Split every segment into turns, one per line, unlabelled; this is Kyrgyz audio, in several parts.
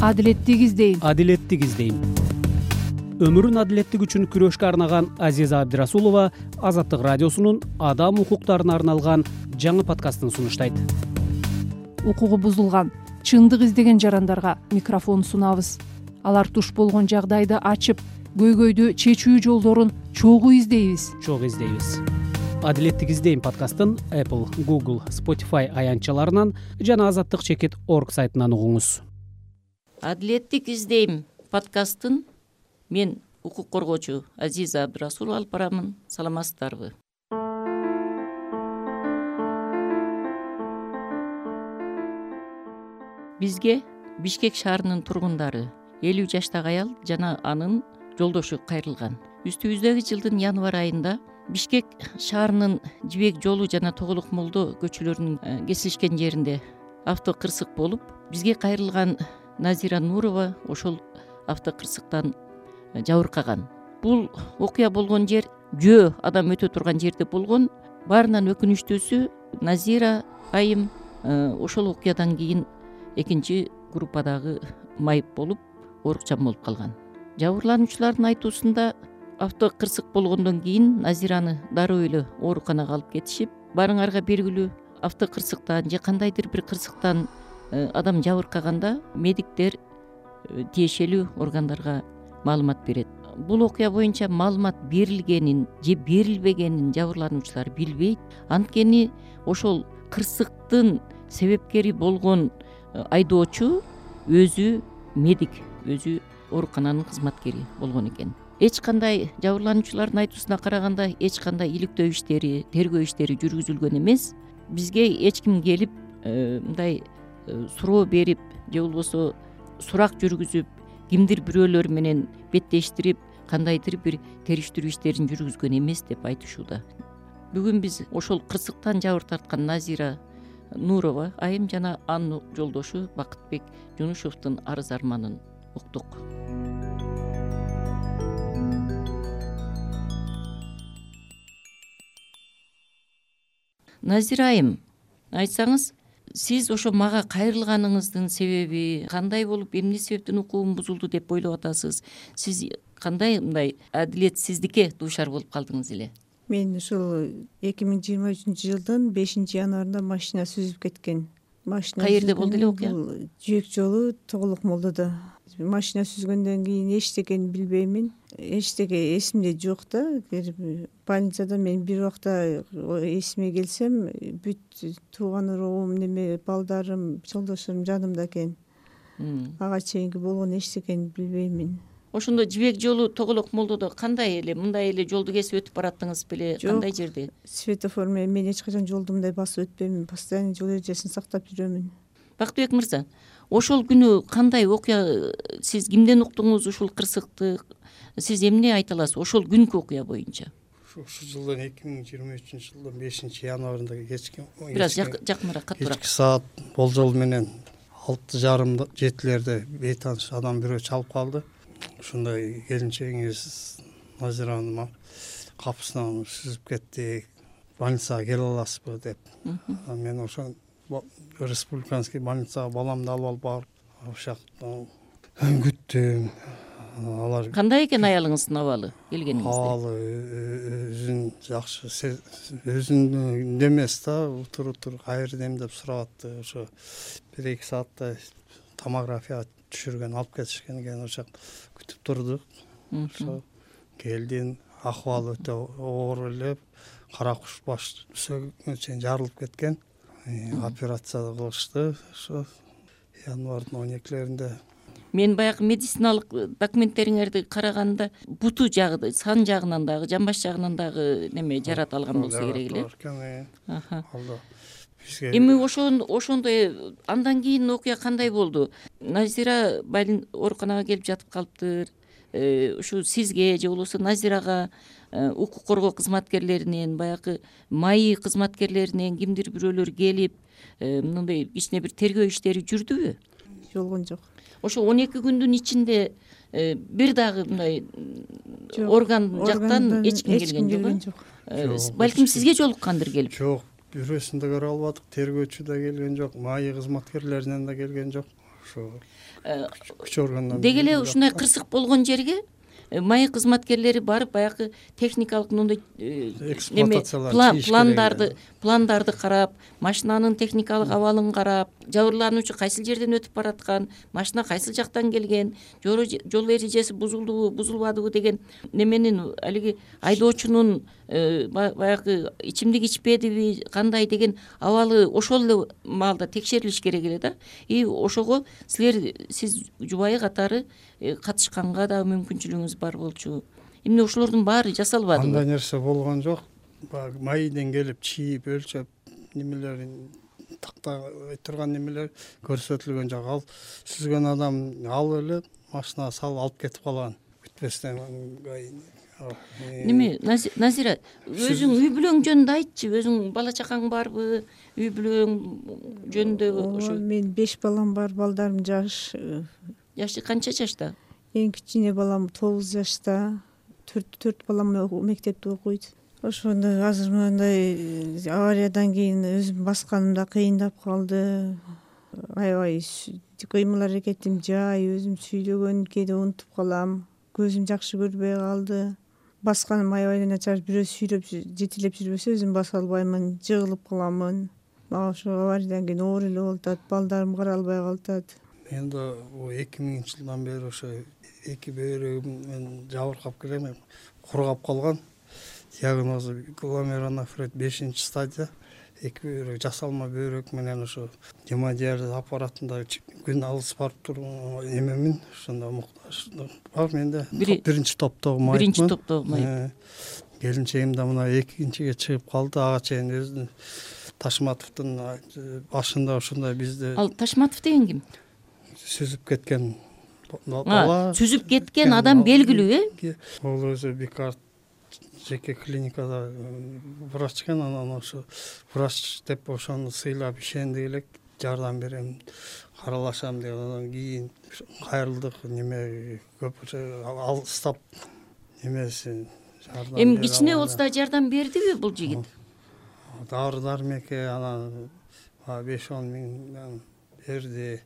адилеттик издейм
адилеттик издейм өмүрүн адилеттик үчүн күрөшкө арнаган азиза абдырасулова азаттык радиосунун адам укуктарына арналган жаңы подкастын сунуштайт.
Укугу бузулган чындык издеген жарандарга микрофон сунабыз. Алар туш болгон жагдайды ачып көйгөйдү чечүү жолдорун чогуу издейбиз.
Чогуу издейбиз. Адилеттик издейм подкастын apple google spotify аянтчаларынан жана азаттык чекит орг сайтынан угуңуз
адилеттик издейм подкастын. Мен укук коргоочу азиза абдырасулова алып барамын. Саламатсыздарбы? Бизге бишкек шаарынын тургундары элүү жаштагы аял жана анын жолдошу кайрылган. Үстүбүздөгү жылдын январь айында бишкек шаарынын жибек жолу жана тоголок молдо көчөлөрүнүн э, кесилишкен жеринде автокырсык болуп бизге кайрылган назира нурова ошол автокырсыктан э, жабыркаган. Бул окуя болгон жер жөө адам өтө турган жерде болгон. Баарынан өкүнүчтүүсү назира айым э, ошол окуядан кийин экинчи группадагы майып болуп оорукчан болуп калган. Жабырлануучулардын айтуусунда автокырсык болгондон кийин назираны дароо эле ооруканага алып кетишип баарыңарга белгилүү автокырсыктан же кандайдыр бир кырсыктан адам жабыркаганда медиктер э, тиешелүү органдарга маалымат берет. Бул окуя боюнча маалымат берилгенин же берилбегенин жабырлануучулар билбейт. Анткени ошол кырсыктын себепкери болгон э, айдоочу өзү медик өзү оорукананын кызматкери болгон экен. Эч кандай жабырлануучулардын айтуусуна караганда эч кандай иликтөө иштери тергөө иштери жүргүзүлгөн эмес. Бизге эч ким келип э, мындай э, суроо берип же болбосо сурак жүргүзүп кимдир бирөөлөр менен беттештирип кандайдыр бир териштирүү иштерин жүргүзгөн эмес деп айтышууда. Бүгүн биз ошол кырсыктан жабыр тарткан назира нурова айым жана анын жолдошу бакытбек жунушовдун арыз арманын уктук. Назира айым айтсаңыз сиз ошо мага кайрылганыңыздын себеби кандай болуп эмне себептен укугум бузулду деп ойлоп атасыз? Сиз кандай мындай адилетсиздикке дуушар болуп калдыңыз эле?
Мен ушул эки миң жыйырма үчүнчү жылдын бешинчи январында машина сүзүп кеткен машина
каерде болду эле окуя
жибек жолу тоголок молдодо машина сүзгөндөн кийин эчтекени билбеймин. Эчтеке эсимде жок да. Больницада мен бир убакта эсиме келсем бүт тууган уругум неме балдарым жолдошторум жанымда экен. Ага чейинки болгон эчтекени билбеймин
ошондо жибек жолу тоголок молдодо кандай эле мындай эле жолду кесип өтүп бараттыңыз беле? Кандай жерде?
Светофор менен мен эч качан жолду мындай басып өтпөймүн постоянно жол эрежесин сактап жүрөмүн.
Бактыбек мырза ошол күнү кандай окуя сиз кимден уктуңуз ушул кырсыкты? Сиз эмне айта аласыз ошол күнкү окуя боюнча?
Ушул жылдын эки миң жыйырма үчүнчү жылдын бешинчи январында кечки
бир аз жакыныраак катуураак
кечки саат болжол менен алты жарымда жетилерде бейтааныш адам бирөө чалып калды ушундай келинчегиңиз назираны капысынан сүзүп кетти больницага келе аласызбы деп. Мен ошо республиканский больницага баламды алып алып барып жакта күттүм алар
кандай экен аялыңыздын абалы келгениңизде?
Абалы өзүн жакшы өзүнүн эмес да утур утур кайерде деп сурап атты ошо бир эки сааттай томография түшүргөн алып кетишкен экен ошол жакта күтүп турдук. Ошо келдим акыбалы өтө оор эле кара куш баш сөөгүнө чейин жарылып кеткен. Операция кылышты ошо январдын он экилеринде.
Мен баягы медициналык документтериңерди караганда буту жагы сан жагынан дагы жамбаш жагынан дагы неме жарат алган болсо керек эле.
Ал бизге
эми ошон ошондой андан кийин окуя кандай болду? Назира ооруканага келип жатып калыптыр. Э, ушу сизге же болбосо назирага э, укук коргоо кызматкерлеринен баягы маи кызматкерлеринен кимдир бирөөлөр келип э, мындай кичине бир тергөө иштери жүрдүбү?
Болгон жок.
Ошол он эки күндүн ичинде бир дагы мындай орган жактан эч ким келген жок э? балким сизге жолуккандыр келип.
Жок бирөөсүн да көрө албадык тергөөчү да келген жок маи кызматкерлеринен да келген жок. Ошо
Э,
күч органдан
деги эле ушундай кырсык болгон жерге э, маек кызматкерлери барып баягы техникалык мындай э,
керек,
пландарды пландарды карап машинанын техникалык абалын карап жабырлануучу кайсыл жерден өтүп бараткан машина кайсыл жактан келген жол эрежеси бузулдубу бузулбадыбы деген неменин алиги айдоочунун э, ба- баягы ичимдик ичпедиби кандай деген абалы ошол эле маалда текшерилиш керек эле да. И ошого силер сиз жубайы катары катышканга да мүмкүнчүлүгүңүз бар болчу. Эмне ошолордун баары
андай
жасалбадыбы
нерсе болгон жок. Баягы майиден келип чийип өлчөп немелерин тактабай турган немелер көрсөтүлгөн жок. Ал сүзгөн адам алып эле машинага салып алып кетип калган. Күтпөстөн
неме Нази- назира өзүң үй бүлөң жөнүндө айтчы. Өзүң бала чакаң барбы үй бүлөң жөнүндө ошо
менин беш балам бар балдарым жаш. Э,
жашы канча жашта?
Эң кичине балам тогуз жашта. Төрт балам мектепте окуйт. Ошондо азыр мындай э, авариядан кийин өзүм басканым да кыйындап калды. Аябай кыймыл аракетим жай өзүм сүйлөгөн кээде унутуп калам. Көзүм жакшы көрбөй калды. Басканым аябай начар бирөө сүйрөп жетелеп жүрбөсө өзүм баса албаймын жыгылып каламын. Мага ошо авариядан кийин оор эле болуп атат балдарым карай албай калышат
мен да эки миңинчи жылдан бери ошо эки бөйрөгүмөн жабыркап келем кургап калган. Диагнозу гломерулонефрит бешинчи стадия. Эки бөйрөк жасалма бөйрөк менен ошо гемодиализ аппаратында күн алыс барып турган эмемин. Ошондо муктаж бар. Менде
Бири-
биринчи топтогу
биринчи
майыпмын
топтогу майып
Э, келинчегим да мына экинчиге чыгып калды. Ага чейин өзүнүн ташматовдун башында ушундай бизде
ал ташматов деген ким
сүзүп кеткен бала
сүзүп кеткен адам белгилүү э?
Ол өзү бикарт жеке клиникада врач экен анан ошо врач деп ошону сыйлап ишендик элек жардам берем каралашам деп анан кийин кайрылдык неме көпүнчө алыстап немеси жардам
эми кичине болсо да жардам бердиби бул жигит?
Дары дармекке анан баягы беш он миңден берди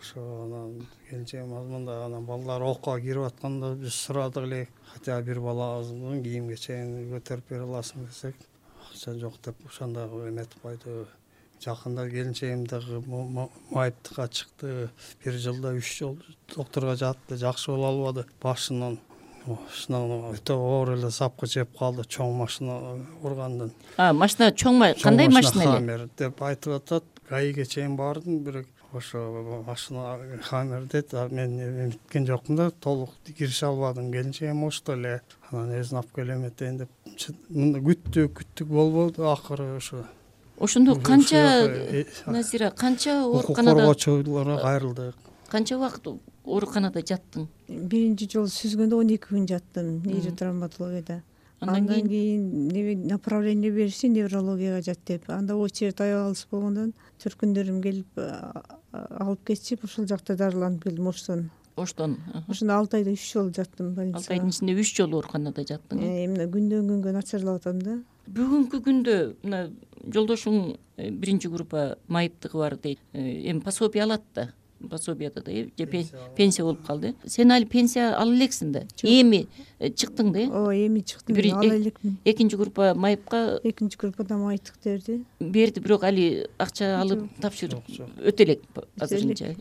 ошо анан келинчегим азманда анан балдар окууга кирип атканда биз сурадык элек хотя бир балабыздын кийим кечегин көтөрүп бере аласың десек акча жок деп ошондой эметип койду. Жакында келинчегим дагы майыптыкка чыкты. Бир жылда үч жолу доктурга жатты жакшы боло албады. Башынан машина өтө оор эле запкы жеп калды чоң машина ургандан
а машина чоң кандай машина эле?
хаммер деп айтып атат. Гаиге чейин бардым бирок ошо машина хаммер дейт а мен эметкен жокмун да толук киреше албадым. Келинчегим учту эле? Анан өзүн алып келем этейин деп мындай күттүк күттүк болбоду акыры ошо
ошондо канча
э,
назира канча
укук
ооруканада
коргоочуларга кайрылдык
канча убакыт ооруканада жаттың?
Биринчи жолу сүзгөндө он эки күн жаттым. Нейротравматологияда
андан
андан
кийин
неме направление беришти неврологияга жат деп. Анда очередь аябай алыс болгондон түркүндөрүм келип алып кетишип ошол жакта дарыланып келдим оштон.
Оштон
ошондо алты айда үч жолу жаттым
алты айдын
больницага
ичинде үч жолу ооруканада жаттың э?
эми мына күндөн күнгө начарлап атам да.
Бүгүнкү күндө мына жолдошуң э, биринчи группа майыптыгы бар дейт Э, эми пособие алат да пособияда да э, же пен- пенсия болуп калды. Сен али пенсия ала элексиң да. Эми э, чыктың да э.
Ооба эми чыктым
Бир-
ала
э-
элекмин.
экинчи группа майыпка
экинчи группада майыптык берди.
берди бирок али акча алып тапшырып өтө элек
элек.
азырынча.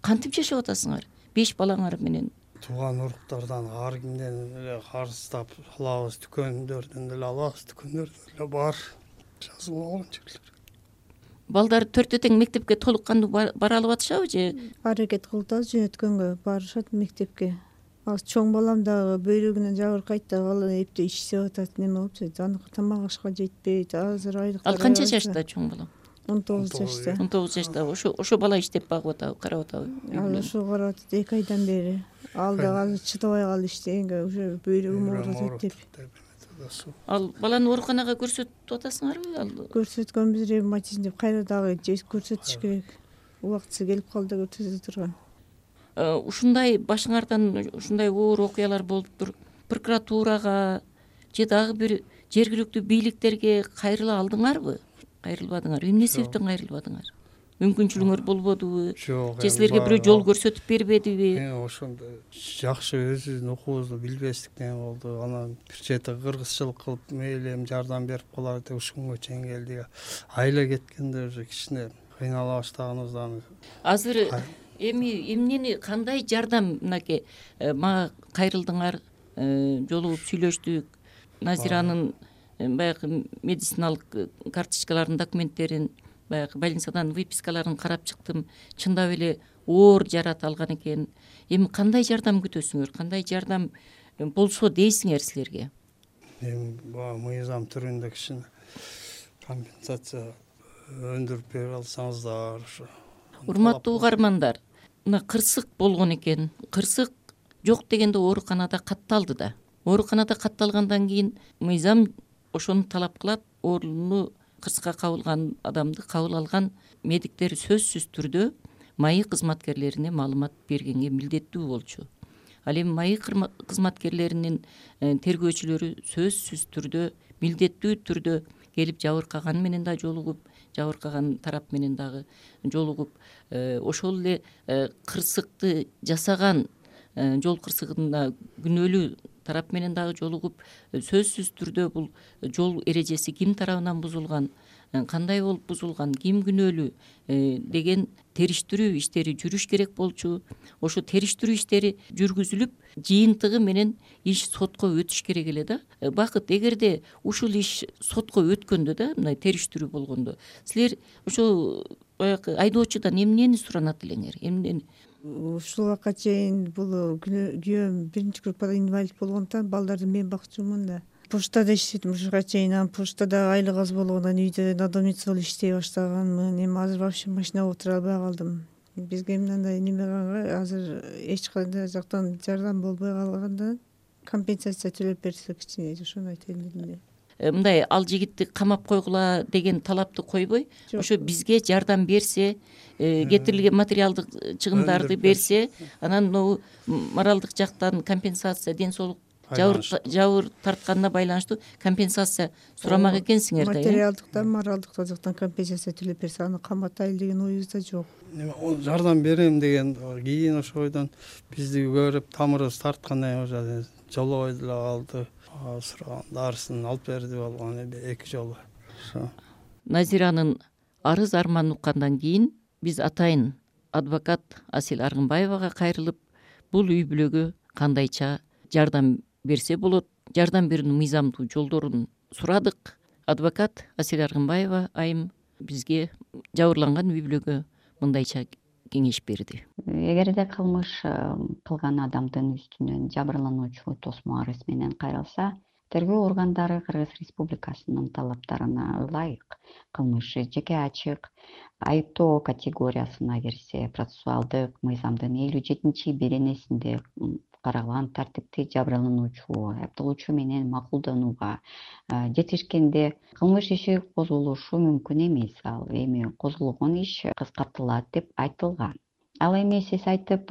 Кантип жашап атасыңар? Беш балаңар менен.
Тууган уруктардан ар кимден эле карыздап алабыз дүкөндөрдөн деле алабыз дүкөндөрдө деле бар. Жазылып алган жерлер
балдар төртө тең мектепке толук кандуу бар- бара алып атышабы же?
Аракет кылып атабыз жөнөткөнгө барышат мектепке. Ал чоң балам дагы бөйрөгүнөн жабыркайт да ал эптеп ичсеп атат неме болуп атат? Аныкы тамак ашка жетпейт азыр айлыктар
ал канча жашта чоң балам?
Он тогуз жашта.
он тогуз жашта. Ошо ошо бала иштеп багып атабы карап атабы?
Ал ошо карап атат эки айдан бери. Ал дагы азыр чыдабай калды иштегенге уже бөйрөгүм ооруп атат деп
ал баланы ооруканага көрсөтүп атасыңарбы? Ал
көрсөткөнбүз ревматизм деп кайра дагы көрсөтүш керек. Убактысы келип калды да көрсөтө турган.
Э, ушундай башыңардан ушундай оор окуялар болуптур прокуратурага же дагы бир жергиликтүү бийликтерге кайрыла алдыңарбы? Кайрылбадыңар. Эмне себептен кайрылбадыңар мүмкүнчүлүгүңөр болбодубу
жок
же силерге бирөө жол көрсөтүп бербедиби
ошондо жакшы өзүбүздүн укуубузду билбестиктен болду. Анан бир чети кыргызчылык кылып мейли эми жардам берип калайлы деп ушуга чейин келдик айла кеткенде уже кичине кыйнала баштаганыбызда аны
азыр эми эмнени кандай жардам мынакей э, мага кайрылдыңар э, жолугуп сүйлөштүк? Назиранын э, баягы медициналык карточкаларын документтерин баягы больницадан выпискаларын карап чыктым. Чындап эле оор жарат алган экен. Эми кандай жардам күтөсүңөр? Кандай жардам болсо дейсиңер силерге?
Эми баягы мыйзам түрүндө кичине компенсация өндүрүп бере алсаңыздар ошо
урматтуу угармандар мына кырсык болгон экен. Кырсык жок дегенде ооруканада катталды да. Ооруканада катталгандан кийин мыйзам ошону талап кылат ооруну кырсыкка кабылган адамды кабыл алган медиктер сөзсүз түрдө маи кызматкерлерине маалымат бергенге милдеттүү болчу. Ал эми маи кызматкерлеринин э, тергөөчүлөрү сөзсүз түрдө милдеттүү түрдө келип жабыркаганы менен да жолугуп жабыркаган тарап менен дагы жолугуп э, ошол эле э, кырсыкты жасаган жол кырсыгына күнөөлүү тарап менен дагы жолугуп сөзсүз түрдө бул жол эрежеси ким тарабынан бузулган кандай болуп бузулган ким күнөөлүү деген териштирүү иштери жүрүш керек болчу. Ошо териштирүү иштери жүргүзүлүп жыйынтыгы менен иш сотко өтүш керек эле да. Бакыт эгерде ушул иш сотко өткөндө да мындай териштирүү болгондо силер ошол баягы айдоочудан эмнени суранат элеңер? Эмнени
ушул убакка чейин бул күйөөм биринчи группада инвалид болгондуктан балдарды мен бакчумун да. Почтада иштедим ушуга чейин. Анан почтада айлык аз болгондон үйдө надомница болуп иштей баштаганмын. Эми азыр вообще машинага отура албай калдым. Бизге мындай неме азыр эч кандай жактан жардам болбой калгандан компенсация төлөп берсе кичине ошону айтайын
э, мындай ал жигитти камап койгула деген талапты койбой. Ошо бизге жардам берсе э, кетирилген материалдык чыгымдарды берсе анан могу моралдык жактан компенсация ден соолук жабыр тартканына байланыштуу компенсация сурамак экенсиңер да э?
материалдык да моралдык да жактан компенсация төлөп берсе аны каматайлы деген оюбузда жок.
Жардам берем деген кийин ошол бойдон бизди көрүп тамырыбыз тарткандан кийин уже жолобой деле калды сураган дарысын алып берди болгону эки жолу. Ошо.
Назиранын арыз арманын уккандан кийин биз атайын адвокат асель аргынбаевага кайрылып бул үй бүлөгө кандайча жардам берсе болот. Жардам берүүнүн мыйзамдуу жолдорун сурадык. Адвокат асель аргынбаева айым бизге жабырланган үй бүлөгө мындайча кеңеш берди.
Эгерде кылмыш э, кылган адамдын үстүнөн жабырлануучу тосмо арыз менен кайрылса тергөө органдары кыргыз республикасынын талаптарына ылайык кылмыш жеке ачык айыптоо категориясына кирсе процессуалдык мыйзамдын элүү жетинчи беренесинде каралган тартипти жабырлануучу айыпталуучу менен макулданууга жетишкенде кылмыш иши козголушу мүмкүн эмес ал эми козголгон иш кыскартылат деп айтылган. Ал эми сиз айтып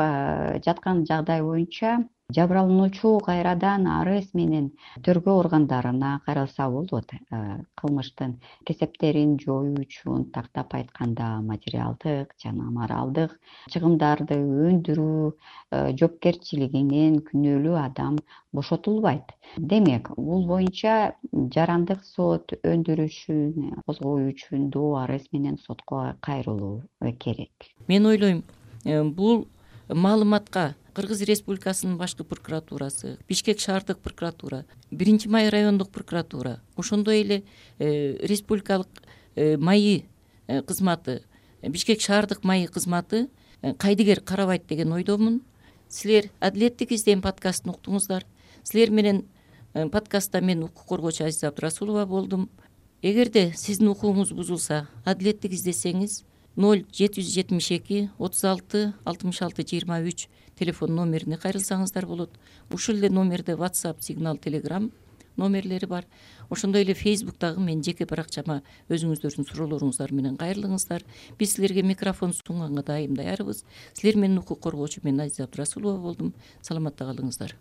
жаткан жагдай боюнча жабырлануучу кайрадан арыз менен тергөө органдарына кайрылса болот э, кылмыштын кесептерин жоюу үчүн тактап айтканда материалдык жана моралдык чыгымдарды өндүрүү э, жоопкерчилигинен күнөөлүү адам бошотулбайт. Демек бул боюнча жарандык сот өндүрүшүн козгоо үчүн доо арыз менен сотко кайрылуу керек.
Мен ойлойм э, бул маалыматка кыргыз республикасынын башкы прокуратурасы бишкек шаардык прокуратура биринчи май райондук прокуратура ошондой эле э, республикалык э, маи э, кызматы бишкек шаардык маи кызматы кайдыгер карабайт деген ойдомун. Силер адилеттик издем подкастын уктуңуздар. Силер менен подкастта мен укук коргоочу азиза абдрасулова болдум. Эгерде сиздин укугуңуз бузулса адилеттик издесеңиз ноль жети жүз жетимиш эки отуз алты алтымыш алты жыйырма үч телефон номерине кайрылсаңыздар болот. Ушул эле номерде whatsapp сигнал telegram номерлери бар. Ошондой эле facebookдагы менин жеке баракчама өзүңүздөрдүн суроолоруңуздар менен кайрылыңыздар. Биз силерге микрофон сунганга дайым даярбыз силер менен укук коргоочу мен азиза абдрасулова болдум. Саламатта калыңыздар